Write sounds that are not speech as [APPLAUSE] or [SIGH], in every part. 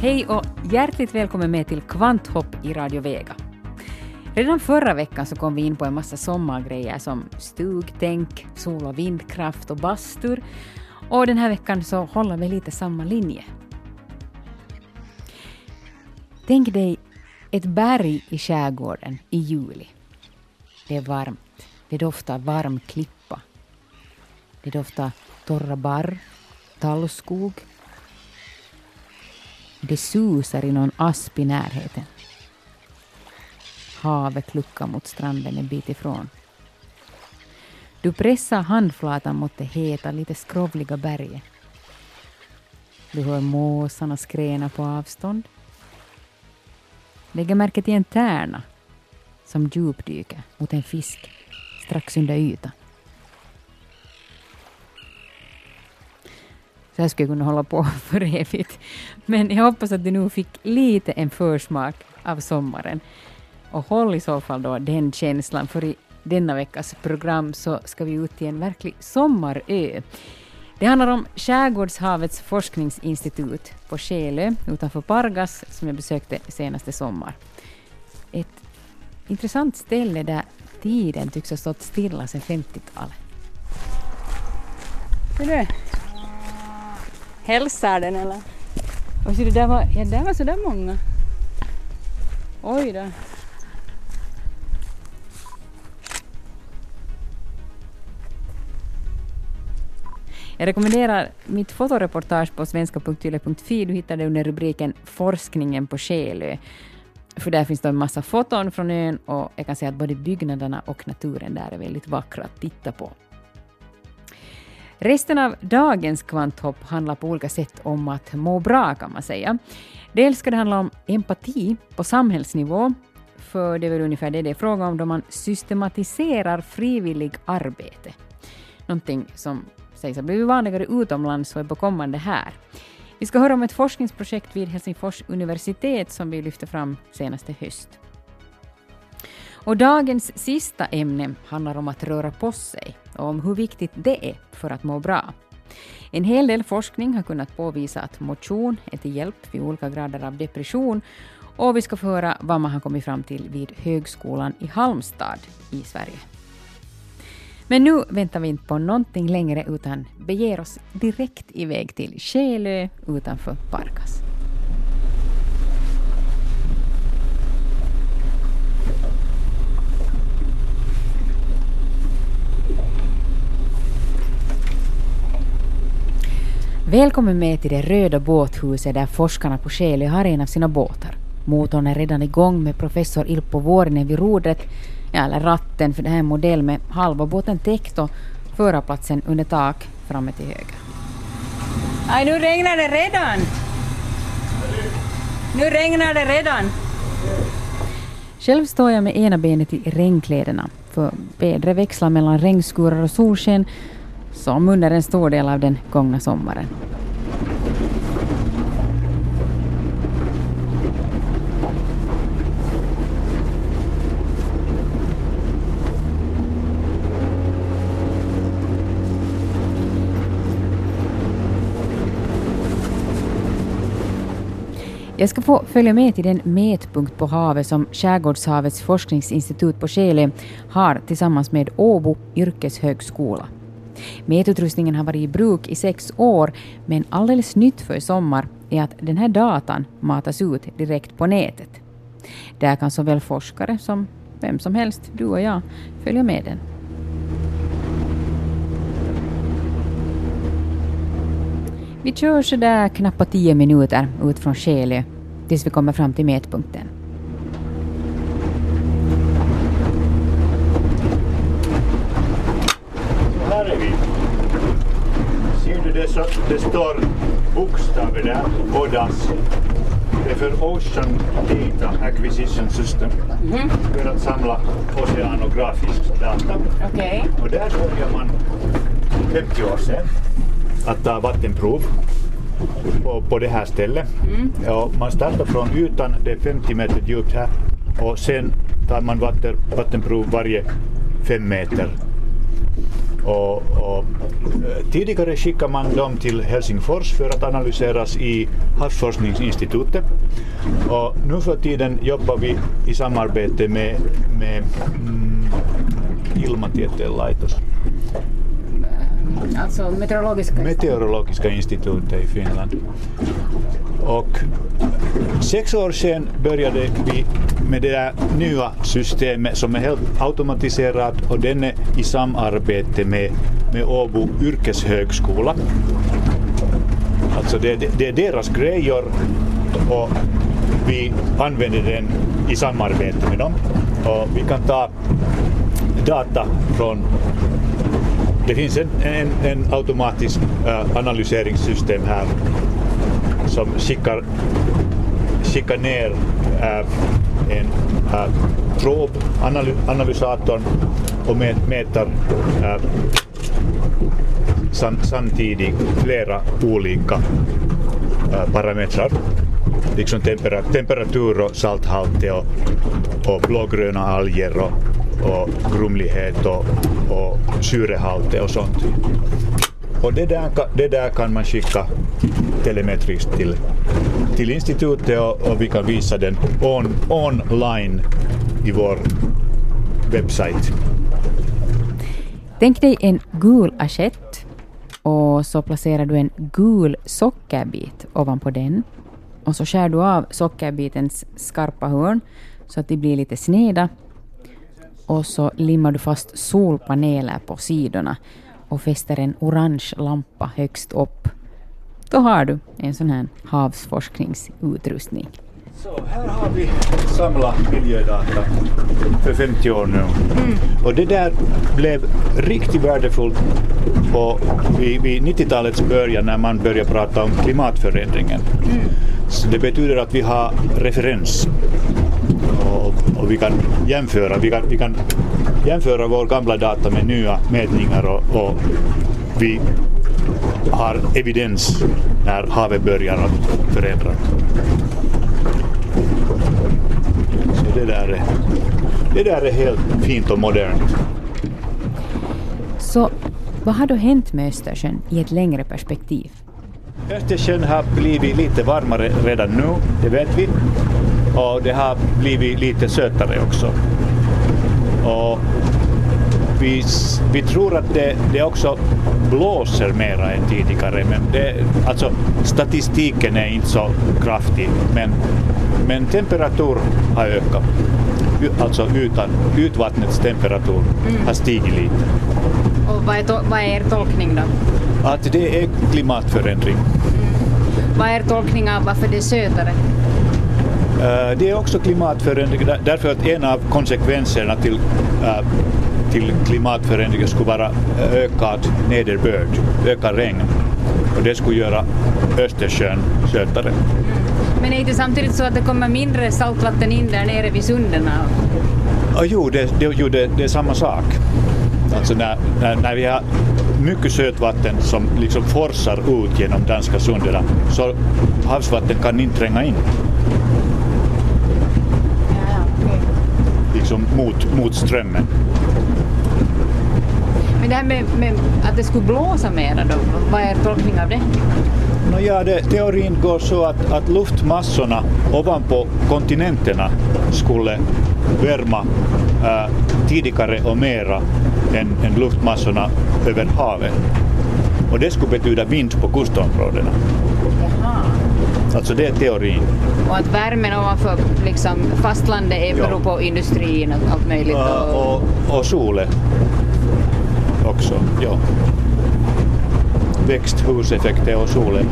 Hej och hjärtligt välkommen med till Kvanthopp i Radio Vega. Redan förra veckan så kom vi in på en massa sommargrejer som stugtänk, sol och vindkraft och bastur. Och den här veckan så håller vi lite samma linje. Tänk dig ett berg i skärgården i juli. Det är varmt. Det doftar varm klippa. Det doftar torra barr, tallskog. Det susar i någon asp i närheten. Havet kluckar mot stranden en bit ifrån. Du pressar handflatan mot det heta, lite skrovliga berget. Du hör måsarna skräna på avstånd. Lägger märke till en tärna som djupdyker mot en fisk strax under ytan. Så här skulle jag kunna hålla på [LAUGHS] för evigt. Men jag hoppas att du nu fick lite en försmak av sommaren. Och håll i så fall då den känslan, för i denna veckas program så ska vi ut till en verklig sommarö. Det handlar om Skärgårdshavets forskningsinstitut på Skelö utanför Pargas som jag besökte senaste sommar. Ett intressant ställe där tiden tycks ha stått stilla sedan 50-talet. Hälsar den eller? Och så det där var, ja, där var så där många. Oj då. Jag rekommenderar mitt fotoreportage på svenska.yle.fi. Du hittar det under rubriken Forskningen på Själö. För där finns det en massa foton från ön och jag kan säga att både byggnaderna och naturen där är väldigt vackra att titta på. Resten av dagens kvanthopp handlar på olika sätt om att må bra kan man säga. Dels ska det handla om empati på samhällsnivå, för det är väl ungefär det det är fråga om då man systematiserar frivillig arbete. Någonting som sägs ha blivit vanligare utomlands och är på kommande här. Vi ska höra om ett forskningsprojekt vid Helsingfors universitet som vi lyfte fram senaste höst. Och dagens sista ämne handlar om att röra på sig och om hur viktigt det är för att må bra. En hel del forskning har kunnat påvisa att motion är till hjälp vid olika grader av depression och vi ska få höra vad man har kommit fram till vid Högskolan i Halmstad i Sverige. Men nu väntar vi inte på någonting längre utan beger oss direkt iväg till Själö utanför Parkas. Välkommen med till det röda båthuset där forskarna på Skelö har en av sina båtar. Motorn är redan igång med professor Ilpo Vuorinen vid rodret, ja, eller ratten, för det här är en modell med halva båten täckt och förarplatsen under tak framme till höger. Aj, nu regnar det redan! Nu regnar det redan! Själv står jag med ena benet i regnkläderna, för vädret växlar mellan regnskurar och solsken som under en stor del av den gångna sommaren. Jag ska få följa med till den mätpunkt på havet som Skärgårdshavets forskningsinstitut på Skele har tillsammans med Åbo yrkeshögskola. Mätutrustningen har varit i bruk i sex år, men alldeles nytt för i sommar är att den här datan matas ut direkt på nätet. Där kan såväl forskare som vem som helst, du och jag, följa med den. Vi kör sådär knappt tio minuter ut från Skälö tills vi kommer fram till mätpunkten. Här är vi. Ser du det, så, det står bokstäver där DAS. Det är för Ocean Data Acquisition System. För att samla oceanografisk data. Okej. Och där börjar man 50 år sedan att ta vattenprov på, på det här stället. Ja, man startar från ytan, det är 50 meter djupt här och sen tar man vatten, vattenprov varje 5 meter. Och, och, eh, tidigare skickade man dem till Helsingfors för att analyseras i Havsforskningsinstitutet. Och nu för tiden jobbar vi i samarbete med, med mm, Ilmatieteen laitos. Alltså meteorologiska... Meteorologiska institutet i Finland. Och sex år sedan började vi med det där nya systemet som är helt automatiserat och den är i samarbete med, med Åbo yrkeshögskola. Alltså det, det, det är deras grejer och vi använder den i samarbete med dem. Och vi kan ta data från det finns en, en, en automatisk äh, analyseringssystem här som skickar, skickar ner äh, en äh, prob, analy, analysatorn och mäter äh, sam, samtidigt flera olika äh, parametrar. Liksom tempera, temperatur och salthalt och, och blågröna alger och, och grumlighet och, och syrehalt och sånt. Och det där, det där kan man skicka telemetriskt till, till institutet och, och vi kan visa den on, online i vår webbsajt. Tänk dig en gul assiett och så placerar du en gul sockerbit ovanpå den. Och så skär du av sockerbitens skarpa hörn så att de blir lite sneda. Och så limmar du fast solpaneler på sidorna och fäster en orange lampa högst upp. Då har du en sån här havsforskningsutrustning. Så här har vi samlat miljödata för 50 år nu. Och det där blev riktigt värdefullt på, vid, vid 90-talets början när man började prata om klimatförändringen. Så det betyder att vi har referens. Och, och vi kan jämföra. Vi kan, vi kan jämföra vår gamla data med nya mätningar och, och vi har evidens när havet börjar att förändras. Så det där är, det där är helt fint och modernt. Så vad har då hänt med Östersjön i ett längre perspektiv? Östersjön har blivit lite varmare redan nu, det vet vi. Och det har blivit lite sötare också. Och vi, vi tror att det, det också blåser mera än tidigare. Men det, alltså, statistiken är inte så kraftig. Men, men temperatur har ökat. Alltså ytan, ytvattnets temperatur har stigit lite. Och vad är, to- vad är er tolkning då? Att det är klimatförändring. Vad är er tolkning av varför det är sötare? Eh, Det är också klimatförändring där- därför att en av konsekvenserna till, eh, till klimatförändringen skulle vara ökad nederbörd, ökad regn. Och det skulle göra Östersjön sötare. Men är det samtidigt så att det kommer mindre saltvatten in där nere vid sunden? Och jo, det, det, jo det, det är samma sak. Alltså när, när, när vi har mycket sötvatten som liksom forsar ut genom danska sundet så havsvatten kan inte tränga in liksom mot, mot strömmen. Men det här med, med att det skulle blåsa mera då, vad är er tolkning av det? No, ja, det, teorin går så att, att luftmassorna ovanpå kontinenterna skulle värma äh, tidigare och mera än, än luftmassorna över havet. Och det skulle betyda vind på kustområdena. Alltså det är teorin. Och att värmen ovanför liksom, fastlandet är beror på industrin och allt möjligt? Och, och, och solen också. Ja. Växthuseffekter och solen.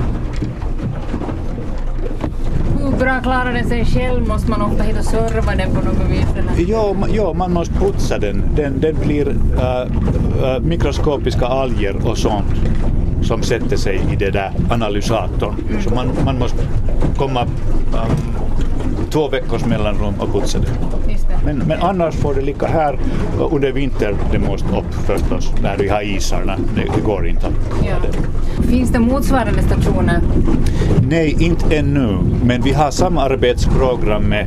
hur bra klarar den sig själv? Måste man ofta hit och serva den på något vis? Eller? Ma- ja, man måste putsa den. Den, den blir äh, äh, mikroskopiska alger och sånt som sätter sig i det där analysatorn. Så man, man måste komma um, två veckors mellanrum och putsa det. Men, men annars får det ligga här under vintern det måste upp förstås när vi har isarna. Det, det går inte. Ja. Finns det motsvarande stationer? Nej, inte ännu. Men vi har samarbetsprogram med,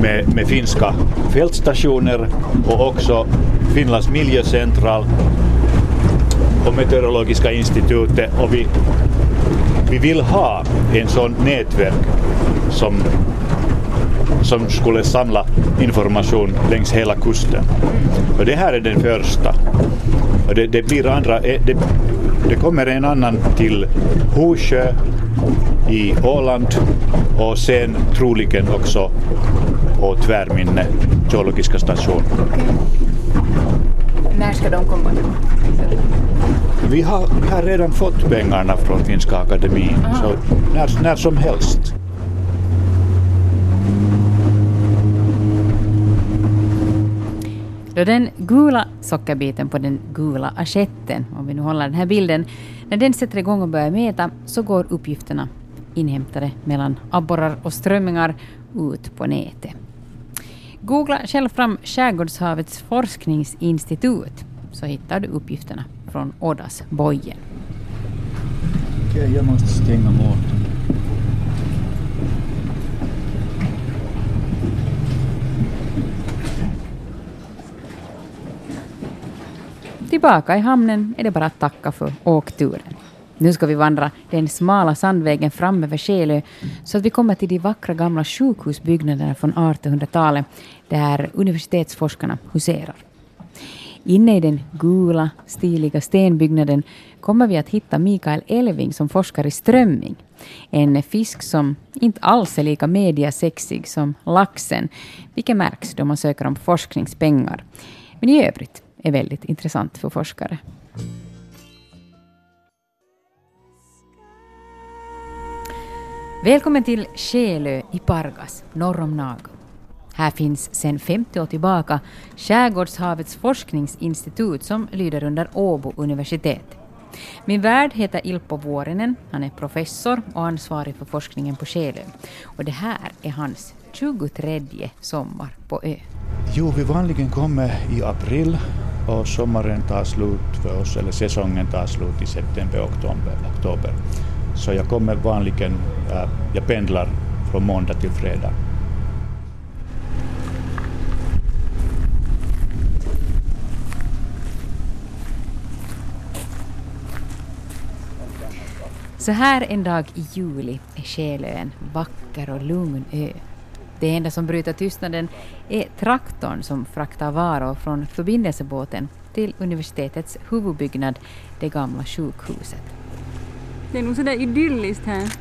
med, med finska fältstationer och också Finlands miljöcentral och Meteorologiska institutet. Och vi, vi vill ha en sån nätverk som, som skulle samla information längs hela kusten. Och det här är den första. Och det, det blir andra, eh, det, det kommer en annan till Husjö i Åland och sen troligen också på Tvärminne geologiska station. När ska de komma? Vi har, vi har redan fått pengarna från Finska akademin, så när, när som helst. Då den gula sockerbiten på den gula aschetten, om vi nu håller den här bilden, när den sätter igång och börjar mäta så går uppgifterna inhämtade mellan abborrar och strömmingar ut på nätet. Googla själv fram Skärgårdshavets forskningsinstitut så hittar du uppgifterna från Oddas bojen. Okej, jag måste stänga motorn. Tillbaka i hamnen är det bara att tacka för åkturen. Nu ska vi vandra den smala sandvägen fram över Skelö så att vi kommer till de vackra gamla sjukhusbyggnaderna från 1800-talet där universitetsforskarna huserar. Inne i den gula, stiliga stenbyggnaden kommer vi att hitta Mikael Elving som forskar i strömming. En fisk som inte alls är lika mediasexig som laxen, vilket märks då man söker om forskningspengar. Men i övrigt är väldigt intressant för forskare. Välkommen till Skelö i Pargas, norr om Nago. Här finns sedan 50 år tillbaka Skärgårdshavets forskningsinstitut som lyder under Åbo universitet. Min värd heter Ilpo Vuorinen, han är professor och ansvarig för forskningen på Själö. Och det här är hans 23 sommar på ö. Jo, vi vanligen kommer i april och sommaren tar slut för oss, eller säsongen tar slut i september, oktober. oktober. Så jag kommer vanligen, äh, jag pendlar från måndag till fredag. Så här en dag i juli är Skelö en vacker och lugn ö. Det enda som bryter tystnaden är traktorn som fraktar varor från förbindelsebåten till universitetets huvudbyggnad, det gamla sjukhuset. Det är nog sådär idylliskt här.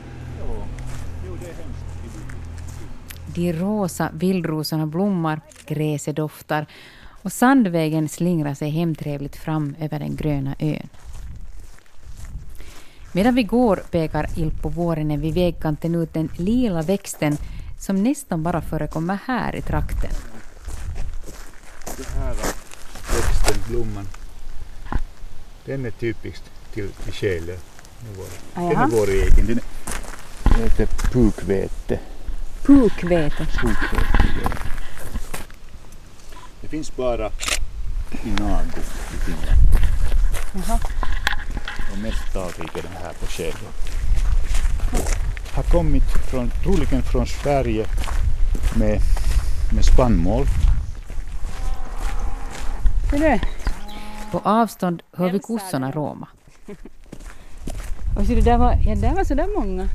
De rosa vildrosorna blommar, gräset doftar och sandvägen slingrar sig hemtrevligt fram över den gröna ön. Medan vi går pekar Ilpo Vuorinen vid vägkanten ut den lila växten som nästan bara förekommer här i trakten. Den här växten, blomman, den är typisk till, till Skelö. Den är vår- Ah, Den jaha. är vår egen. Den heter pukvete. Pukvete. Pukvete. Det finns bara i Nago i Finland. Och mest talrik är den här på Skelö. Har kommit från, troligen från Sverige med, med spannmål. På avstånd hör vi kossorna råma. Och så det där var, ja, där var sådär många.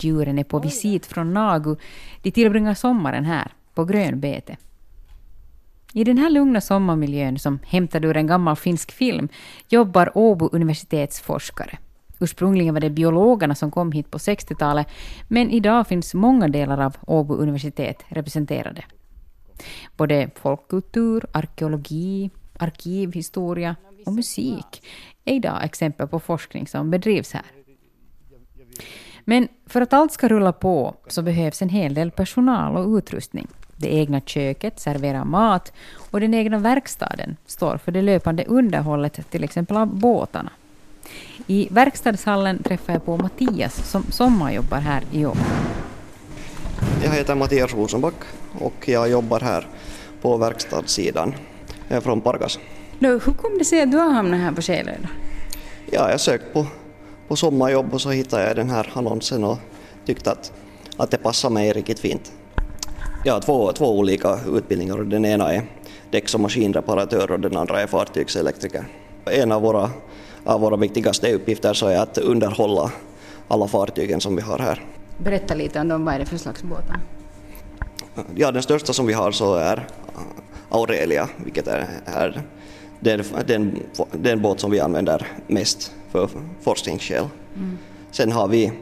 Djuren är på visit från Nagu. De tillbringar sommaren här, på grönbete. I den här lugna sommarmiljön, som hämtad ur en gammal finsk film, jobbar Åbo universitets forskare. Ursprungligen var det biologerna som kom hit på 60-talet, men idag finns många delar av Åbo universitet representerade. Både folkkultur, arkeologi, arkivhistoria och musik är idag exempel på forskning som bedrivs här. Men för att allt ska rulla på så behövs en hel del personal och utrustning. Det egna köket serverar mat och den egna verkstaden står för det löpande underhållet till exempel av båtarna. I verkstadshallen träffar jag på Mattias som sommarjobbar här i år. Jag heter Mattias Rosenback och jag jobbar här på verkstadssidan. Jag är från Pargas. Nu, hur kom det sig att du har hamnat här på Skelö? Ja, jag sökte på, på sommarjobb och så hittade jag den här annonsen och tyckte att, att det passar mig riktigt fint. Har två, två olika utbildningar den ena är däcks och maskinreparatör och den andra är fartygselektriker. En av våra, av våra viktigaste uppgifter så är att underhålla alla fartygen som vi har här. Berätta lite om dem, vad är det för slags båtar? Ja, den största som vi har så är Aurelia, vilket är, är den, den, den båt som vi använder mest för forskningsskäl. Mm. Sen har vi,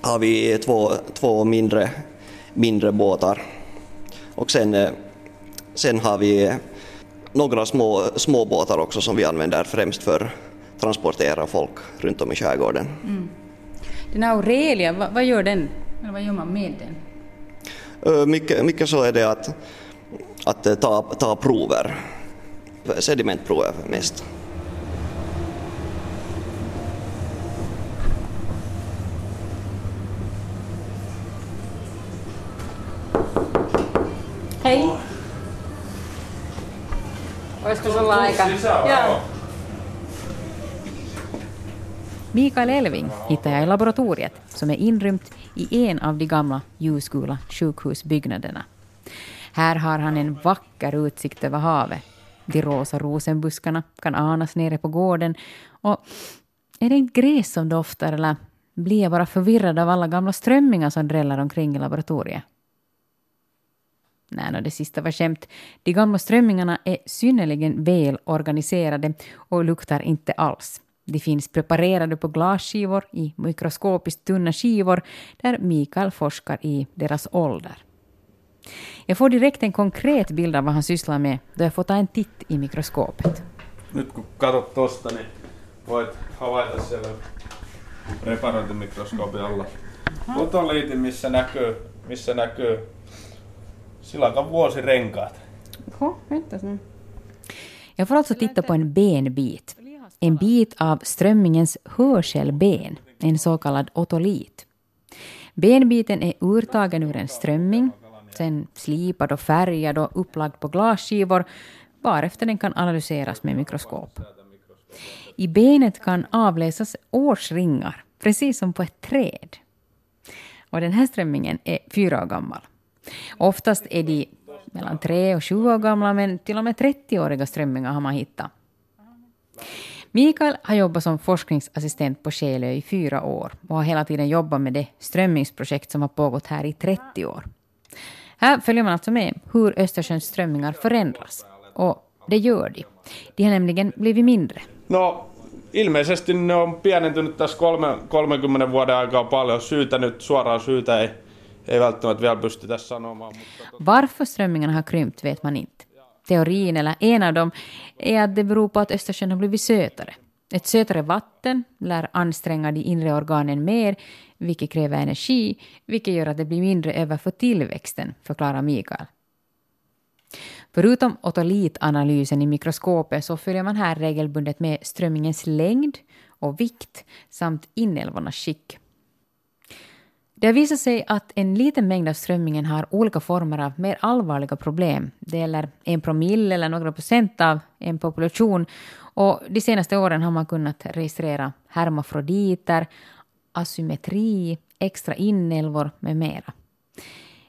har vi två, två mindre, mindre båtar och sen, eh, sen har vi några små, små båtar också som vi använder främst för att transportera folk runt om i skärgården. Mm. Den här Aurelia, vad, vad, gör den? Eller vad gör man med den? Eh, mycket, mycket så är det att, att eh, ta, ta prover, sedimentprover mest. Sulla aika? Joo. Mikael Elving hittar jag i laboratoriet som är inrymt i en av de gamla ljusgula sjukhusbyggnaderna. Här har han en vacker utsikt över havet. De rosa rosenbuskarna kan anas nere på gården. Och är det inte gräs som doftar eller blir jag bara förvirrad av alla gamla strömmingar som drällar omkring i laboratoriet? Nej, no, det sista var skämt. De gamla strömmingarna är synnerligen väl organiserade och luktar inte alls. De finns preparerade på glasskivor i mikroskopiskt tunna skivor där Mikael forskar i deras ålder. Jag får direkt en konkret bild av vad han sysslar med då jag får ta en titt i mikroskopet. Nu kun katsot tittar niin voit havaita siellä reparointimikroskoopin alla fotoliitin, missä näkyy, missä näkyy silakan vuosirenkaat. Oho, väntas nu. Jag får alltså titta på en benbit. En bit av strömmingens hörselben, en så kallad otolit. Benbiten är urtagen ur en strömming, sen slipad och färgad och upplagd på glasskivor, varefter den kan analyseras med mikroskop. I benet kan avläsas årsringar, precis som på ett träd. Och den här strömmingen är fyra år gammal. Oftast är de mellan tre och sju år gamla, men till och med 30-åriga strömmingar har man hittat. Mikael har jobbat som forskningsassistent på Skelö i fyra år och har hela tiden jobbat med det strömmingsprojekt som har pågått här i 30 år. Här följer man alltså med hur Östersjöns strömmingar förändras. Och det gör de. De har nämligen blivit mindre. No, ilmeisesti ne on pienentynyt tässä kolme, 30 vuoden aikaa paljon. Syytä nyt, suoraan syytä ei, ei välttämättä vielä pystytä sanomaan. Mutta... Tota- Varför strömmingarna har krympt vet man inte. Teorin, eller en av dem, är att det beror på att Östersjön har blivit sötare. Ett sötare vatten lär anstränga de inre organen mer, vilket kräver energi, vilket gör att det blir mindre över för tillväxten, förklarar Mikael. Förutom otolitanalysen i mikroskopet så följer man här regelbundet med strömmingens längd och vikt samt inälvornas skick. Det har visat sig att en liten mängd av strömmingen har olika former av mer allvarliga problem. Det gäller en promille eller några procent av en population. Och de senaste åren har man kunnat registrera hermafroditer, asymmetri, extra inälvor med mera.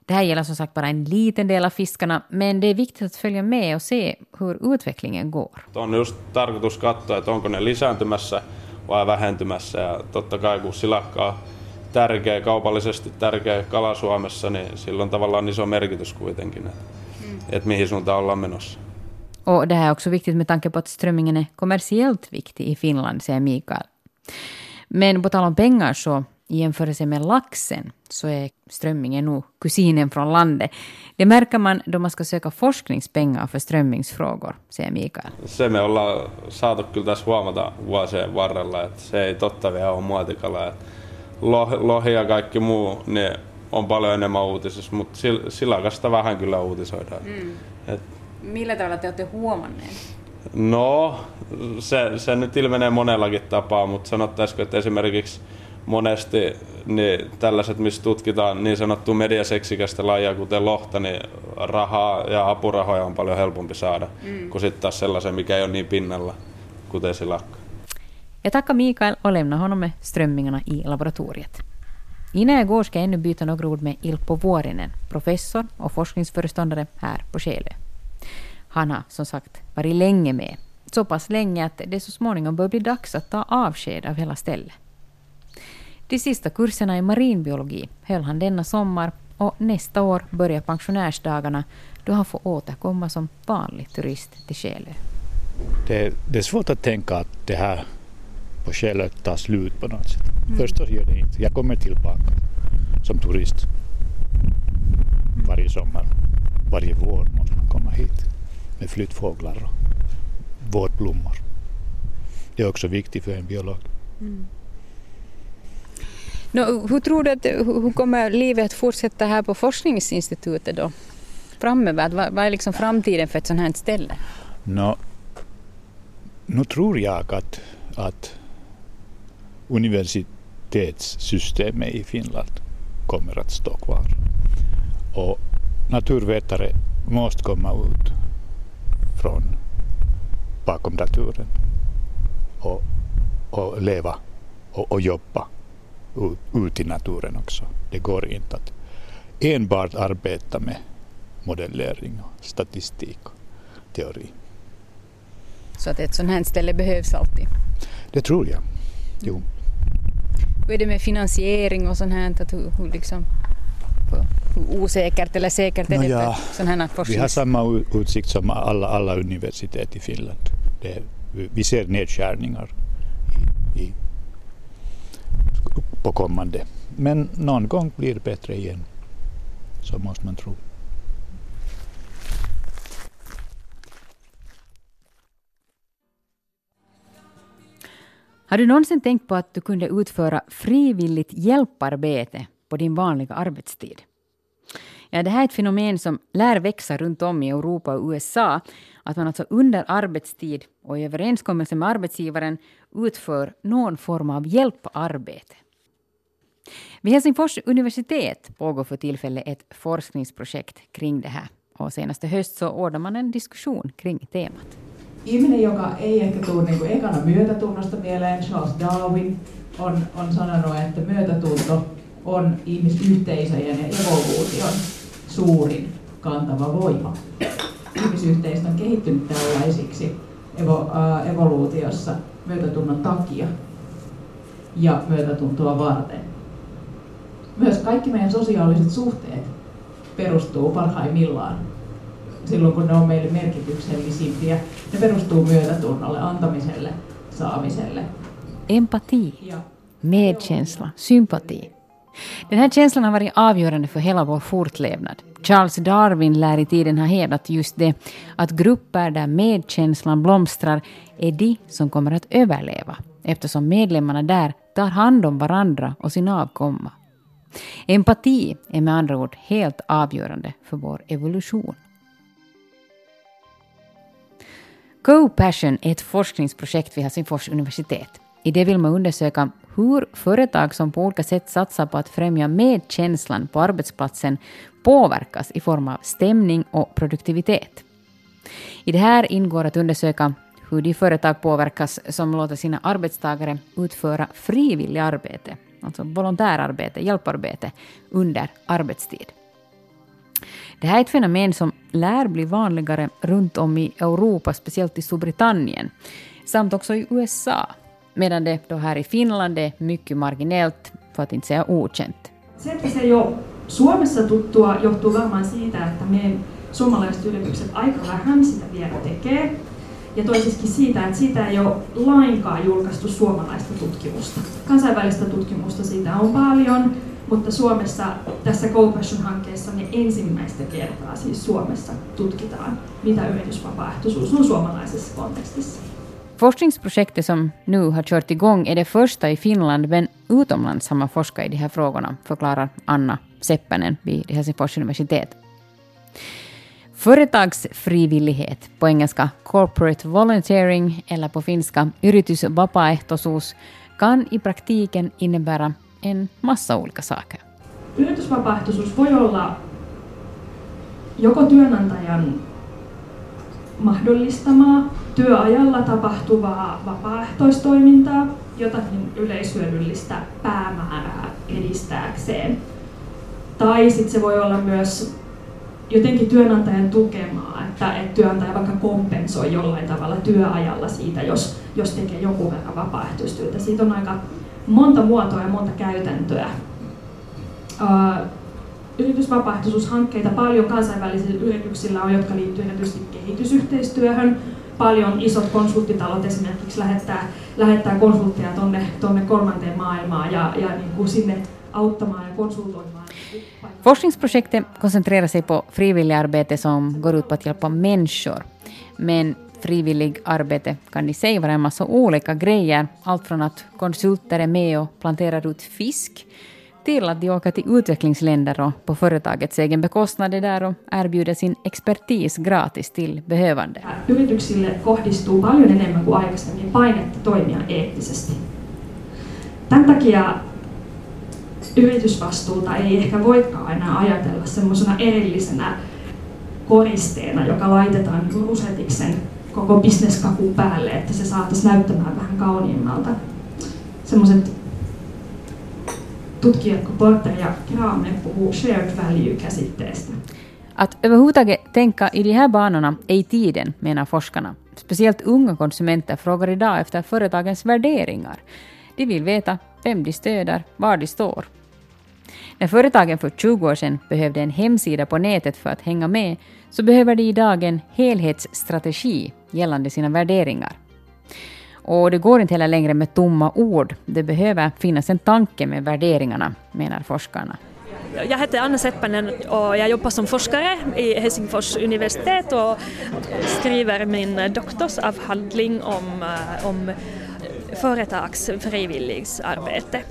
Det här gäller som sagt bara en liten del av fiskarna, men det är viktigt att följa med och se hur utvecklingen går. On just tarkoitus katsoa, että onko ne lisääntymässä vai vähentymässä. Ja totta kai kun silakkaa tärkeä, kaupallisesti tärkeä kala Suomessa, niin sillä on tavallaan iso merkitys kuitenkin, että, mm. että mihin suuntaan ollaan menossa. Och det här är också viktigt med tanke på att strömmingen är kommersiellt viktig i Finland, säger Mikael. Men på tal om pengar så i jämförelse med laxen så är strömmingen nog kusinen från landet. Det märker man då man ska söka forskningspengar för strömmingsfrågor, säger Mikael. Se me ollaan saatu kyllä tässä huomata vuosien varrella, että se ei totta vielä ole muotikala. Että lohi ja kaikki muu, ne on paljon enemmän uutisissa, mutta silakasta vähän kyllä uutisoidaan. Mm. Et, Millä tavalla te olette huomanneet? No, se, se nyt ilmenee monellakin tapaa, mutta sanottaisiko, että esimerkiksi monesti niin tällaiset, missä tutkitaan niin sanottua mediaseksikästä lajia, kuten lohta, niin rahaa ja apurahoja on paljon helpompi saada mm. kuin sitten taas sellaisen, mikä ei ole niin pinnalla, kuten silakka. Jag tackar Mikael och lämnar honom med strömmingarna i laboratoriet. Innan jag går ska jag ännu byta några ord med Ilpo Vuorinen, professor och forskningsföreståndare här på Skelö. Han har som sagt varit länge med, så pass länge att det så småningom bör bli dags att ta avsked av hela stället. De sista kurserna i marinbiologi höll han denna sommar och nästa år börjar pensionärsdagarna då han får återkomma som vanlig turist till Skelö. Det, det är svårt att tänka att det här på Skelö tar slut på något sätt. Mm. Förstås gör det inte. Jag kommer tillbaka som turist varje sommar. Varje vår måste man komma hit med flyttfåglar och vårblommor. Det är också viktigt för en biolog. Mm. No, hur tror du att hur kommer livet att fortsätta här på forskningsinstitutet då? Framöver, vad, vad är liksom framtiden för ett sånt här ställe? No, nu tror jag att, att universitetssystemet i Finland kommer att stå kvar. Och naturvetare måste komma ut från bakom datoren och, och leva och, och jobba ut, ut i naturen också. Det går inte att enbart arbeta med modellering, och statistik och teori. Så att ett sånt här ställe behövs alltid? Det tror jag. Jo. Hur är det med finansiering och sånt här? Att hur, hur, liksom, hur osäkert eller säkert är no, det ja, sån här forskning? Vi har samma utsikt som alla, alla universitet i Finland. Det, vi ser nedskärningar i, i, på kommande. Men någon gång blir det bättre igen. Så måste man tro. Har du någonsin tänkt på att du kunde utföra frivilligt hjälparbete på din vanliga arbetstid? Ja, det här är ett fenomen som lär växa runt om i Europa och USA. Att man alltså under arbetstid och i överenskommelse med arbetsgivaren utför någon form av hjälparbete. Vid Helsingfors universitet pågår för tillfället ett forskningsprojekt kring det här. Och senaste höst så ordnar man en diskussion kring temat. Ihminen, joka ei ehkä tule niin kuin ekana myötätunnosta mieleen, Charles Darwin on, on sanonut, että myötätunto on ihmisyhteisöjen ja evoluution suurin kantava voima. Ihmisyhteisö on kehittynyt tällaisiksi evo, äh, evoluutiossa myötätunnon takia ja myötätuntoa varten. Myös kaikki meidän sosiaaliset suhteet perustuu parhaimmillaan silloin, kun ne on meille merkityksellisimpiä. Ne perustuu myötätunnolle, antamiselle, saamiselle. Empati, medkänsla, sympati. Den här känslan har varit avgörande för hela vår fortlevnad. Charles Darwin lär i tiden ha hävdat just det, att grupper där medkänslan blomstrar är de som kommer att överleva, eftersom medlemmarna där tar hand om varandra och sin avkomma. Empati är med andra ord helt avgörande för vår evolution. Co-Passion är ett forskningsprojekt vid Helsingfors universitet. I det vill man undersöka hur företag som på olika sätt satsar på att främja medkänslan på arbetsplatsen påverkas i form av stämning och produktivitet. I det här ingår att undersöka hur de företag påverkas som låter sina arbetstagare utföra frivilligt arbete, alltså volontärarbete, hjälparbete, under arbetstid. Det här är ett fenomen som lär bli vanligare runt om i Europa, speciellt i Storbritannien, samt också i USA, medan det då här i Finland är mycket marginellt, för att inte säga okänt. Ja toisiskin siitä, että siitä ei ole lainkaan julkaistu suomalaista tutkimusta. Kansainvälistä tutkimusta siitä on paljon, mutta Suomessa tässä GoPassion-hankkeessa me ensimmäistä kertaa siis Suomessa tutkitaan, mitä yritysvapaaehtoisuus on suomalaisessa kontekstissa. Forskningsprojektet som nu har kört igång är det första i Finland, men utomlands har man forskat i de här frågorna, förklarar Anna Seppänen vid Helsingfors universitet. Företagsfrivillighet, på engelska corporate volunteering eller på finska yritysvapaaehtoisuus, kan i praktiken innebära en massa olika saker. Yritysvapaaehtoisuus voi olla joko työnantajan mahdollistamaa työajalla tapahtuvaa vapaaehtoistoimintaa, jotakin yleishyödyllistä päämäärää edistääkseen. Tai sitten se voi olla myös jotenkin työnantajan tukemaa, että, että työnantaja vaikka kompensoi jollain tavalla työajalla siitä, jos, jos tekee joku verran vapaaehtoistyötä. Siitä on aika monta muotoa ja monta käytäntöä. Yritysvapaaehtoisuushankkeita paljon kansainvälisillä yrityksillä on, jotka liittyvät erityisesti kehitysyhteistyöhön. Paljon isot konsulttitalot esimerkiksi lähettää, lähettää konsultteja tonne, tonne kolmanteen maailmaan ja, ja niin kuin sinne auttamaan ja konsultoimaan. Forskningsprojektet koncentrerar sig på frivilligarbete som går ut på att hjälpa människor. Men frivillig arbete kan i sig vara en massa olika grejer. Allt från att konsulter är med och planterar ut fisk till att de åker till utvecklingsländer och på företagets egen bekostnad är där och erbjuder sin expertis gratis till behövande. Yrityksille kohdistuu paljon enemmän kuin aikaisemmin painetta toimia eettisesti. Tämän takia yritysvastuuta ei ehkä voikaan enää ajatella semmoisena erillisenä koristeena, joka laitetaan rusetiksen koko bisneskakun päälle, että se saataisiin näyttämään vähän kauniimmalta. Semmoiset tutkijat kuin Porter ja Kramer puhuu shared value-käsitteestä. Att överhuvudtaget tänka i de här banorna är i tiden, menar forskarna. Speciellt unga konsumenter frågar idag efter företagens värderingar. De vill veta vem de stöder, var de står. När företagen för 20 år sedan behövde en hemsida på nätet för att hänga med, så behöver de idag en helhetsstrategi gällande sina värderingar. Och det går inte heller längre med tomma ord. Det behöver finnas en tanke med värderingarna, menar forskarna. Jag heter Anna Seppänen och jag jobbar som forskare i Helsingfors universitet och skriver min doktorsavhandling om, eh, om företagsfrivilligsarbete.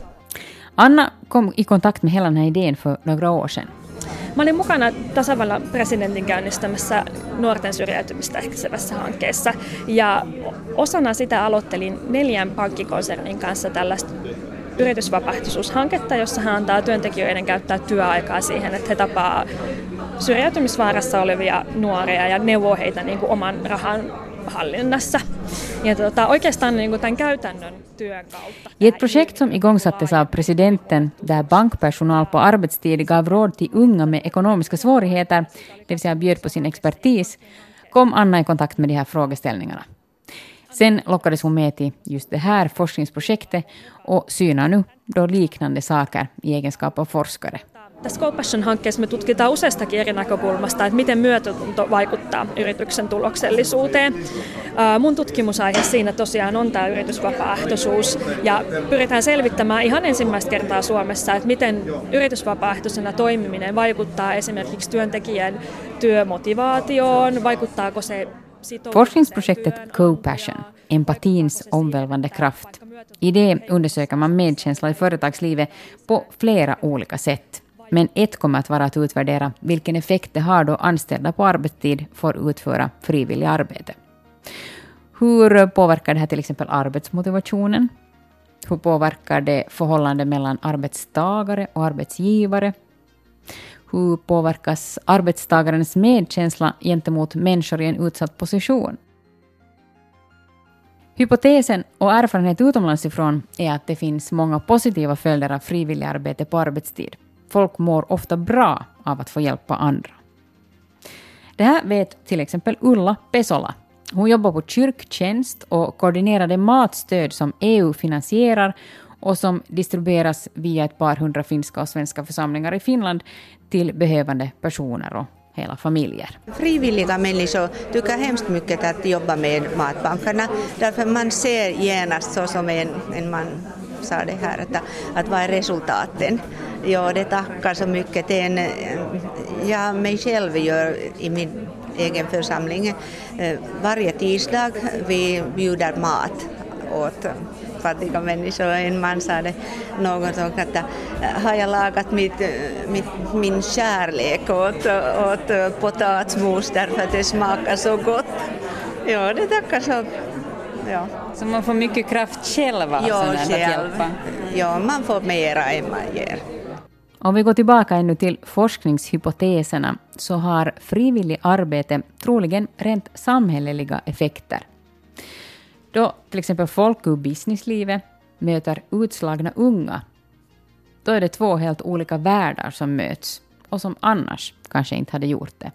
Anna kom i kontakt med hela den här idén för några år sedan. Mä olin mukana tasavallan presidentin käynnistämässä nuorten syrjäytymistä ehkäisevässä hankkeessa ja osana sitä aloittelin neljän pankkikonsernin kanssa tällaista yritysvapaaehtoisuushanketta, jossa hän antaa työntekijöiden käyttää työaikaa siihen, että he tapaa syrjäytymisvaarassa olevia nuoria ja neuvoo heitä niin kuin oman rahan hallinnassa. Ja tota, oikeastaan niin kuin tämän käytännön työn kautta. I ett projekt som igångsattes av presidenten, där bankpersonal på arbetstid gav råd till unga med ekonomiska svårigheter, det vill säga bjöd på sin expertis, kom Anna i kontakt med de här frågeställningarna. Sen lockades hon med till just det här forskningsprojektet och synar nu då liknande saker i egenskap av forskare. Tässä Compassion-hankkeessa me tutkitaan useastakin eri näkökulmasta, että miten myötätunto vaikuttaa yrityksen tuloksellisuuteen. Mun tutkimusaihe siinä tosiaan on tämä yritysvapaaehtoisuus ja pyritään selvittämään ihan ensimmäistä kertaa Suomessa, että miten yritysvapaaehtoisena toimiminen vaikuttaa esimerkiksi työntekijän työmotivaatioon, vaikuttaako se Forskningsprojektet Co-Passion, empatins omvälvande kraft. I det undersöker man medkänsla i företagslivet på flera olika sätt. Men ett kommer att vara att utvärdera vilken effekt det har då anställda på arbetstid får utföra frivilligt arbete. Hur påverkar det här till exempel arbetsmotivationen? Hur påverkar det förhållandet mellan arbetstagare och arbetsgivare? Hur påverkas arbetstagarens medkänsla gentemot människor i en utsatt position? Hypotesen och erfarenhet utomlands ifrån är att det finns många positiva följder av frivilligarbete på arbetstid. Folk mår ofta bra av att få hjälpa andra. Det här vet till exempel Ulla Pesola. Hon jobbar på kyrktjänst och koordinerar det matstöd som EU finansierar och som distribueras via ett par hundra finska och svenska församlingar i Finland till behövande personer och hela familjer. Frivilliga människor tycker hemskt mycket att jobba med matbankerna därför man ser genast så som en, en man sa det här att, att vad är resultaten? Ja, det tackar så mycket en, jag mig själv gör i min egen församling eh, varje tisdag vi bjuder mat åt fattiga människor. En man sa det någon gång, att eh, har jag lagat mitt, eh, mitt, min kärlek åt, åt potatismos därför att det smakar så gott. Ja, det tackar så. Ja. Så man får mycket kraft själv av ja, sådant att själv. hjälpa? Ja, man får mera än man ger. Om vi går tillbaka ännu till forskningshypoteserna så har frivillig arbete troligen rent samhälleliga effekter. Då till exempel folk ur businesslivet möter utslagna unga, då är det två helt olika världar som möts och som annars kanske inte hade gjort det.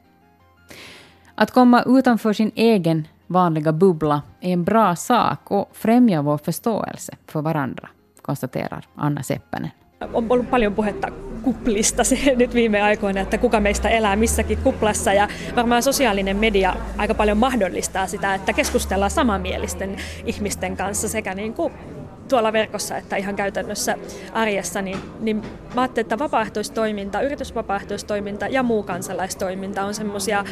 Att komma utanför sin egen vanliga bubbla är en bra sak och främjar vår förståelse för varandra, konstaterar Anna Seppänen. On ollut paljon puhetta kuplista se [LAUGHS] nyt viime aikoina, että kuka meistä elää missäkin kuplassa ja varmaan sosiaalinen media aika paljon mahdollistaa sitä, että keskustellaan samanmielisten ihmisten kanssa sekä niin kuin tuolla verkossa että ihan käytännössä arjessa, niin, niin mä ajattelin, että vapaaehtoistoiminta, yritysvapaaehtoistoiminta ja muu kansalaistoiminta on semmoisia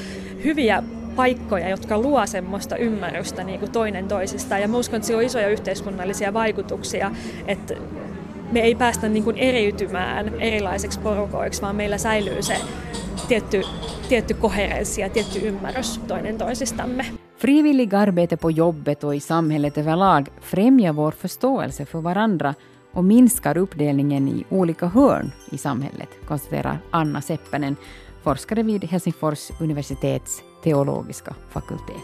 hyviä paikkoja, jotka luo semmoista ymmärrystä niin kuin toinen toisistaan. Ja mä uskon, että sillä on isoja yhteiskunnallisia vaikutuksia, että me ei päästä niin kuin eriytymään erilaiseksi porukoiksi, vaan meillä säilyy se tietty, tietty koherenssi ja tietty ymmärrys toinen toisistamme. Frivillig arbete på jobbet och i samhället överlag främjar vår förståelse för varandra och minskar uppdelningen i olika hörn i samhället, konstaterar Anna Seppänen, forskare vid Helsingfors universitets teologiska fakultet.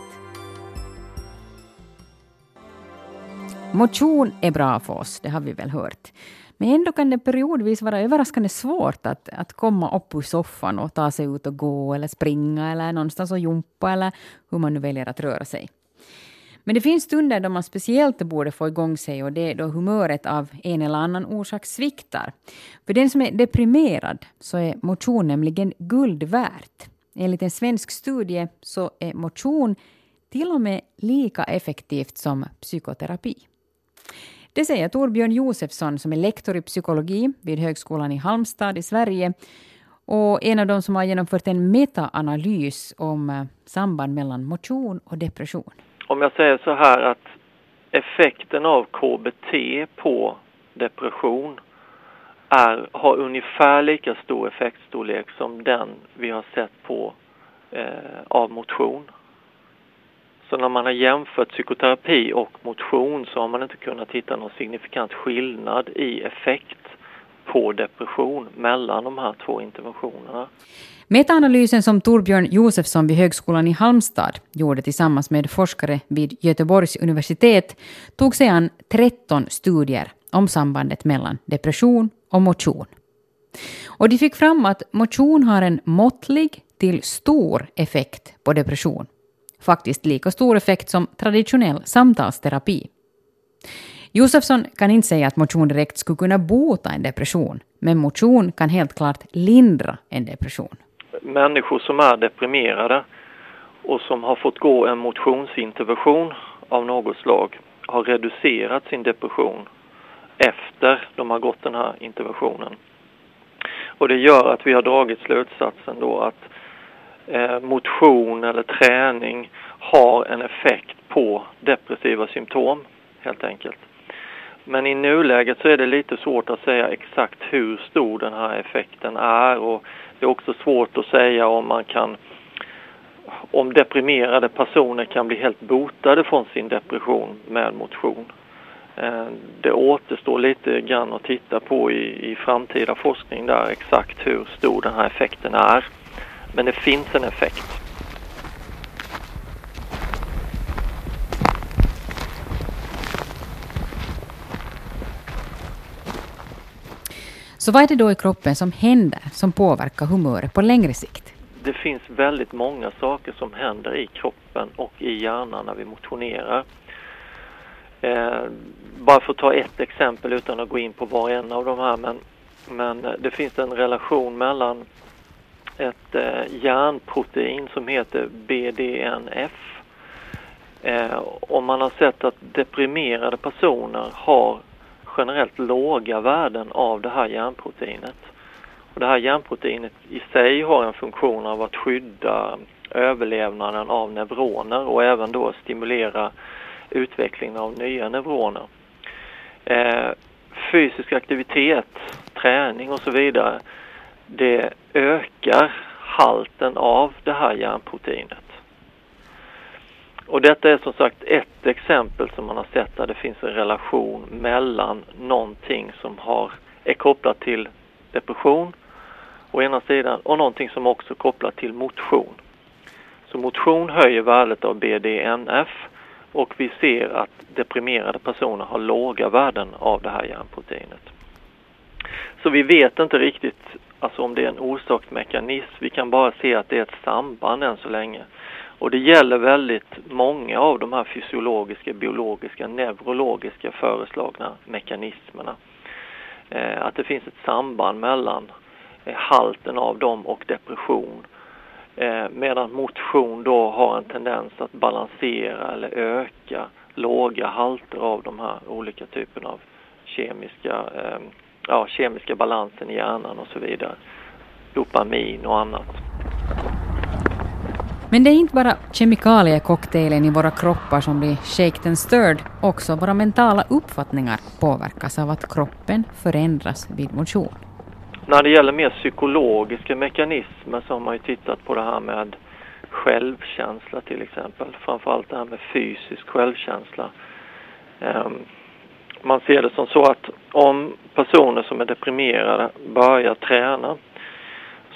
Motion är bra för oss, det har vi väl hört. Men ändå kan det periodvis vara överraskande svårt att, att komma upp ur soffan och ta sig ut och gå eller springa eller någonstans och jumpa eller hur man nu väljer att röra sig. Men det finns stunder då man speciellt borde få igång sig och det är då humöret av en eller annan orsak sviktar. För den som är deprimerad så är motion nämligen guld värt. Enligt en svensk studie så är motion till och med lika effektivt som psykoterapi. Det säger Torbjörn Josefsson som är lektor i psykologi vid Högskolan i Halmstad i Sverige och en av de som har genomfört en metaanalys om eh, samband mellan motion och depression. Om jag säger så här att effekten av KBT på depression är, har ungefär lika stor effektstorlek som den vi har sett på eh, av motion. Så när man har jämfört psykoterapi och motion så har man inte kunnat hitta någon signifikant skillnad i effekt på depression mellan de här två interventionerna. Metaanalysen som Torbjörn Josefsson vid Högskolan i Halmstad gjorde tillsammans med forskare vid Göteborgs universitet tog sig an 13 studier om sambandet mellan depression och motion. Och de fick fram att motion har en måttlig till stor effekt på depression. Faktiskt lika stor effekt som traditionell samtalsterapi. Josefsson kan inte säga att motion direkt skulle kunna bota en depression, men motion kan helt klart lindra en depression. Människor som är deprimerade och som har fått gå en motionsintervention av något slag har reducerat sin depression efter de har gått den här interventionen. Och det gör att vi har dragit slutsatsen då att eh, motion eller träning har en effekt på depressiva symptom helt enkelt. Men i nuläget så är det lite svårt att säga exakt hur stor den här effekten är och det är också svårt att säga om man kan om deprimerade personer kan bli helt botade från sin depression med motion. Eh, det återstår lite grann att titta på i, i framtida forskning där exakt hur stor den här effekten är. Men det finns en effekt. Så vad är det då i kroppen som händer som påverkar humöret på längre sikt? Det finns väldigt många saker som händer i kroppen och i hjärnan när vi motionerar. Eh, bara för att ta ett exempel utan att gå in på var och en av de här men, men eh, det finns en relation mellan ett eh, järnprotein som heter BDNF. Eh, och man har sett att deprimerade personer har generellt låga värden av det här järnproteinet. Och det här järnproteinet i sig har en funktion av att skydda överlevnaden av neuroner och även då stimulera utvecklingen av nya neuroner. Eh, fysisk aktivitet, träning och så vidare, det ökar halten av det här järnproteinet. Och detta är som sagt ett exempel som man har sett där det finns en relation mellan någonting som har, är kopplat till depression å ena sidan och någonting som också är kopplat till motion. Så motion höjer värdet av BDNF och vi ser att deprimerade personer har låga värden av det här järnproteinet. Så vi vet inte riktigt alltså om det är en orsaksmekanism. Vi kan bara se att det är ett samband än så länge. Och det gäller väldigt många av de här fysiologiska, biologiska, neurologiska föreslagna mekanismerna. Eh, att det finns ett samband mellan eh, halten av dem och depression. Eh, medan motion då har en tendens att balansera eller öka låga halter av de här olika typerna av kemiska, eh, ja, kemiska balansen i hjärnan och så vidare. Dopamin och annat. Men det är inte bara kemikaliecocktailen i våra kroppar som blir shaked and stirred, också våra mentala uppfattningar påverkas av att kroppen förändras vid motion. När det gäller mer psykologiska mekanismer så har man ju tittat på det här med självkänsla till exempel. Framförallt det här med fysisk självkänsla. Um, man ser det som så att om personer som är deprimerade börjar träna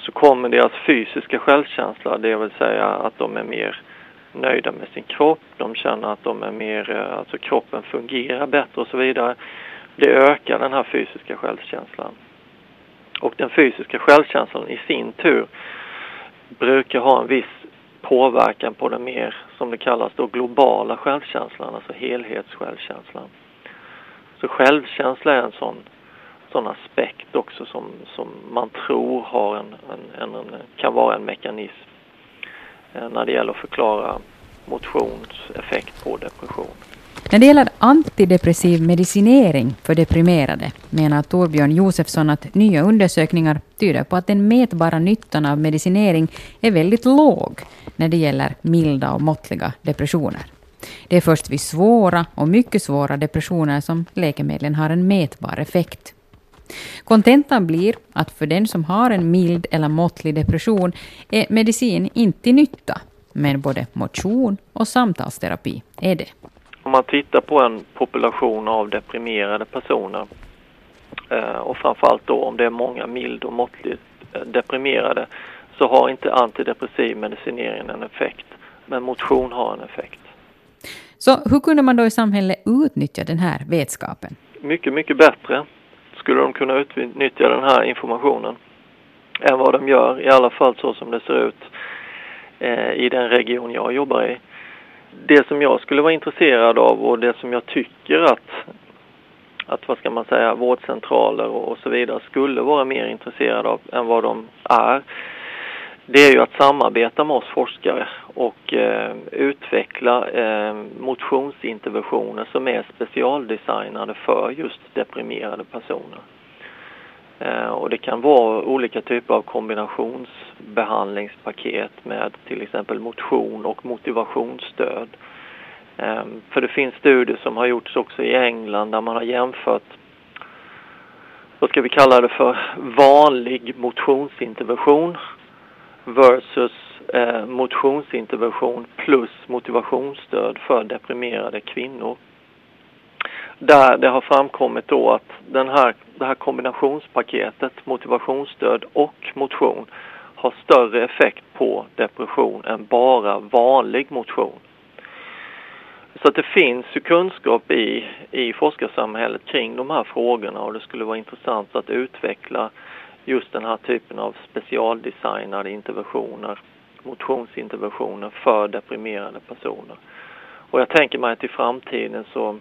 så kommer deras fysiska självkänsla, det vill säga att de är mer nöjda med sin kropp, de känner att de är mer, eh, alltså kroppen fungerar bättre och så vidare. Det ökar den här fysiska självkänslan. Och den fysiska självkänslan i sin tur brukar ha en viss påverkan på den mer, som det kallas då, globala självkänslan, alltså helhetssjälvkänslan. Så självkänsla är en sån, sån aspekt också som, som man tror har en, en, en, en kan vara en mekanism eh, när det gäller att förklara motionseffekt på depression. När det gäller antidepressiv medicinering för deprimerade menar Torbjörn Josefsson att nya undersökningar tyder på att den mätbara nyttan av medicinering är väldigt låg när det gäller milda och måttliga depressioner. Det är först vid svåra och mycket svåra depressioner som läkemedlen har en mätbar effekt. Kontentan blir att för den som har en mild eller måttlig depression är medicin inte till nytta, men både motion och samtalsterapi är det om man tittar på en population av deprimerade personer eh, och framförallt då om det är många mild och måttligt eh, deprimerade så har inte antidepressiv medicinering en effekt, men motion har en effekt. Så hur kunde man då i samhället utnyttja den här vetskapen? Mycket, mycket bättre skulle de kunna utnyttja den här informationen än vad de gör, i alla fall så som det ser ut eh, i den region jag jobbar i. Det som jag skulle vara intresserad av och det som jag tycker att, att vad ska man säga, vårdcentraler och så vidare skulle vara mer intresserade av än vad de är, det är ju att samarbeta med oss forskare och eh, utveckla eh, motionsinterventioner som är specialdesignade för just deprimerade personer. Eh, och det kan vara olika typer av kombinationsbehandlingspaket med till exempel motion och motivationsstöd. Eh, för det finns studier som har gjorts också i England där man har jämfört vad ska vi kalla det för, vanlig motionsintervention versus eh, motionsintervention plus motivationsstöd för deprimerade kvinnor där det har framkommit då att den här, det här kombinationspaketet, motivationsstöd och motion, har större effekt på depression än bara vanlig motion. Så att det finns ju kunskap i, i forskarsamhället kring de här frågorna och det skulle vara intressant att utveckla just den här typen av specialdesignade interventioner, motionsinterventioner för deprimerade personer. Och jag tänker mig att i framtiden så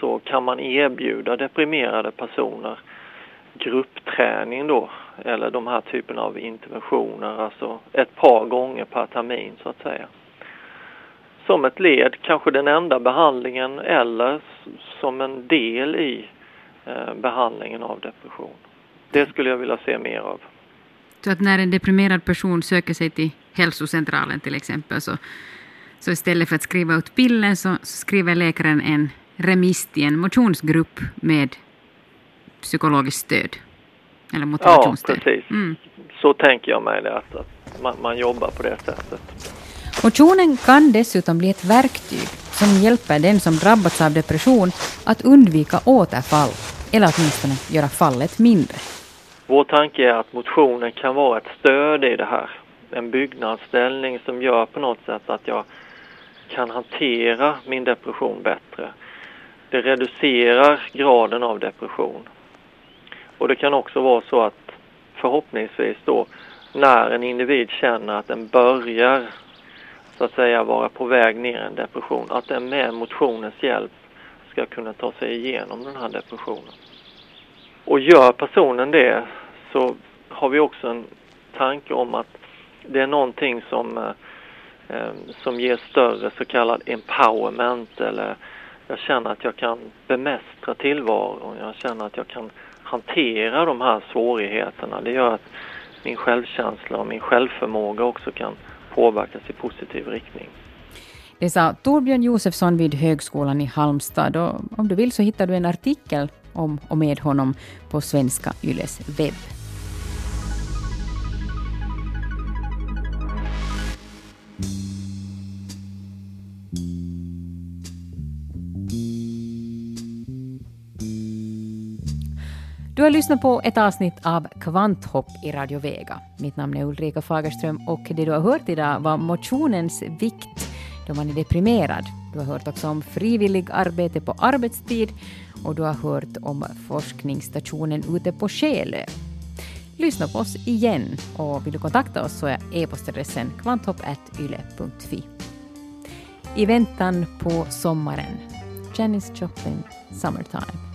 så kan man erbjuda deprimerade personer gruppträning då, eller de här typen av interventioner, alltså ett par gånger per termin så att säga. Som ett led, kanske den enda behandlingen eller som en del i eh, behandlingen av depression. Det skulle jag vilja se mer av. Så att när en deprimerad person söker sig till hälsocentralen till exempel så, så istället för att skriva ut pillen så skriver läkaren en remiss till en motionsgrupp med psykologiskt stöd. Eller Ja, motivationsstöd. precis. Mm. Så tänker jag mig det, att, att man, man jobbar på det sättet. Motionen kan dessutom bli ett verktyg som hjälper den som drabbats av depression att undvika återfall, eller åtminstone göra fallet mindre. Vår tanke är att motionen kan vara ett stöd i det här. En byggnadsställning som gör på något sätt att jag kan hantera min depression bättre. Det reducerar graden av depression. Och det kan också vara så att förhoppningsvis då när en individ känner att den börjar så att säga vara på väg ner i en depression, att den med motionens hjälp ska kunna ta sig igenom den här depressionen. Och gör personen det så har vi också en tanke om att det är någonting som, eh, eh, som ger större så kallad empowerment eller jag känner att jag kan bemästra tillvaron, jag känner att jag kan hantera de här svårigheterna. Det gör att min självkänsla och min självförmåga också kan påverkas i positiv riktning. Det sa Torbjörn Josefsson vid Högskolan i Halmstad. Och om du vill så hittar du en artikel om och med honom på Svenska Yles webb. Du har lyssnat på ett avsnitt av Kvanthopp i Radio Vega. Mitt namn är Ulrika Fagerström och det du har hört idag var motionens vikt då man är deprimerad. Du har hört också om frivillig arbete på arbetstid och du har hört om forskningsstationen ute på Själö. Lyssna på oss igen och vill du kontakta oss så är e-postadressen kvanthopp.yle.fi. I väntan på sommaren, Janis Joplin, Summertime.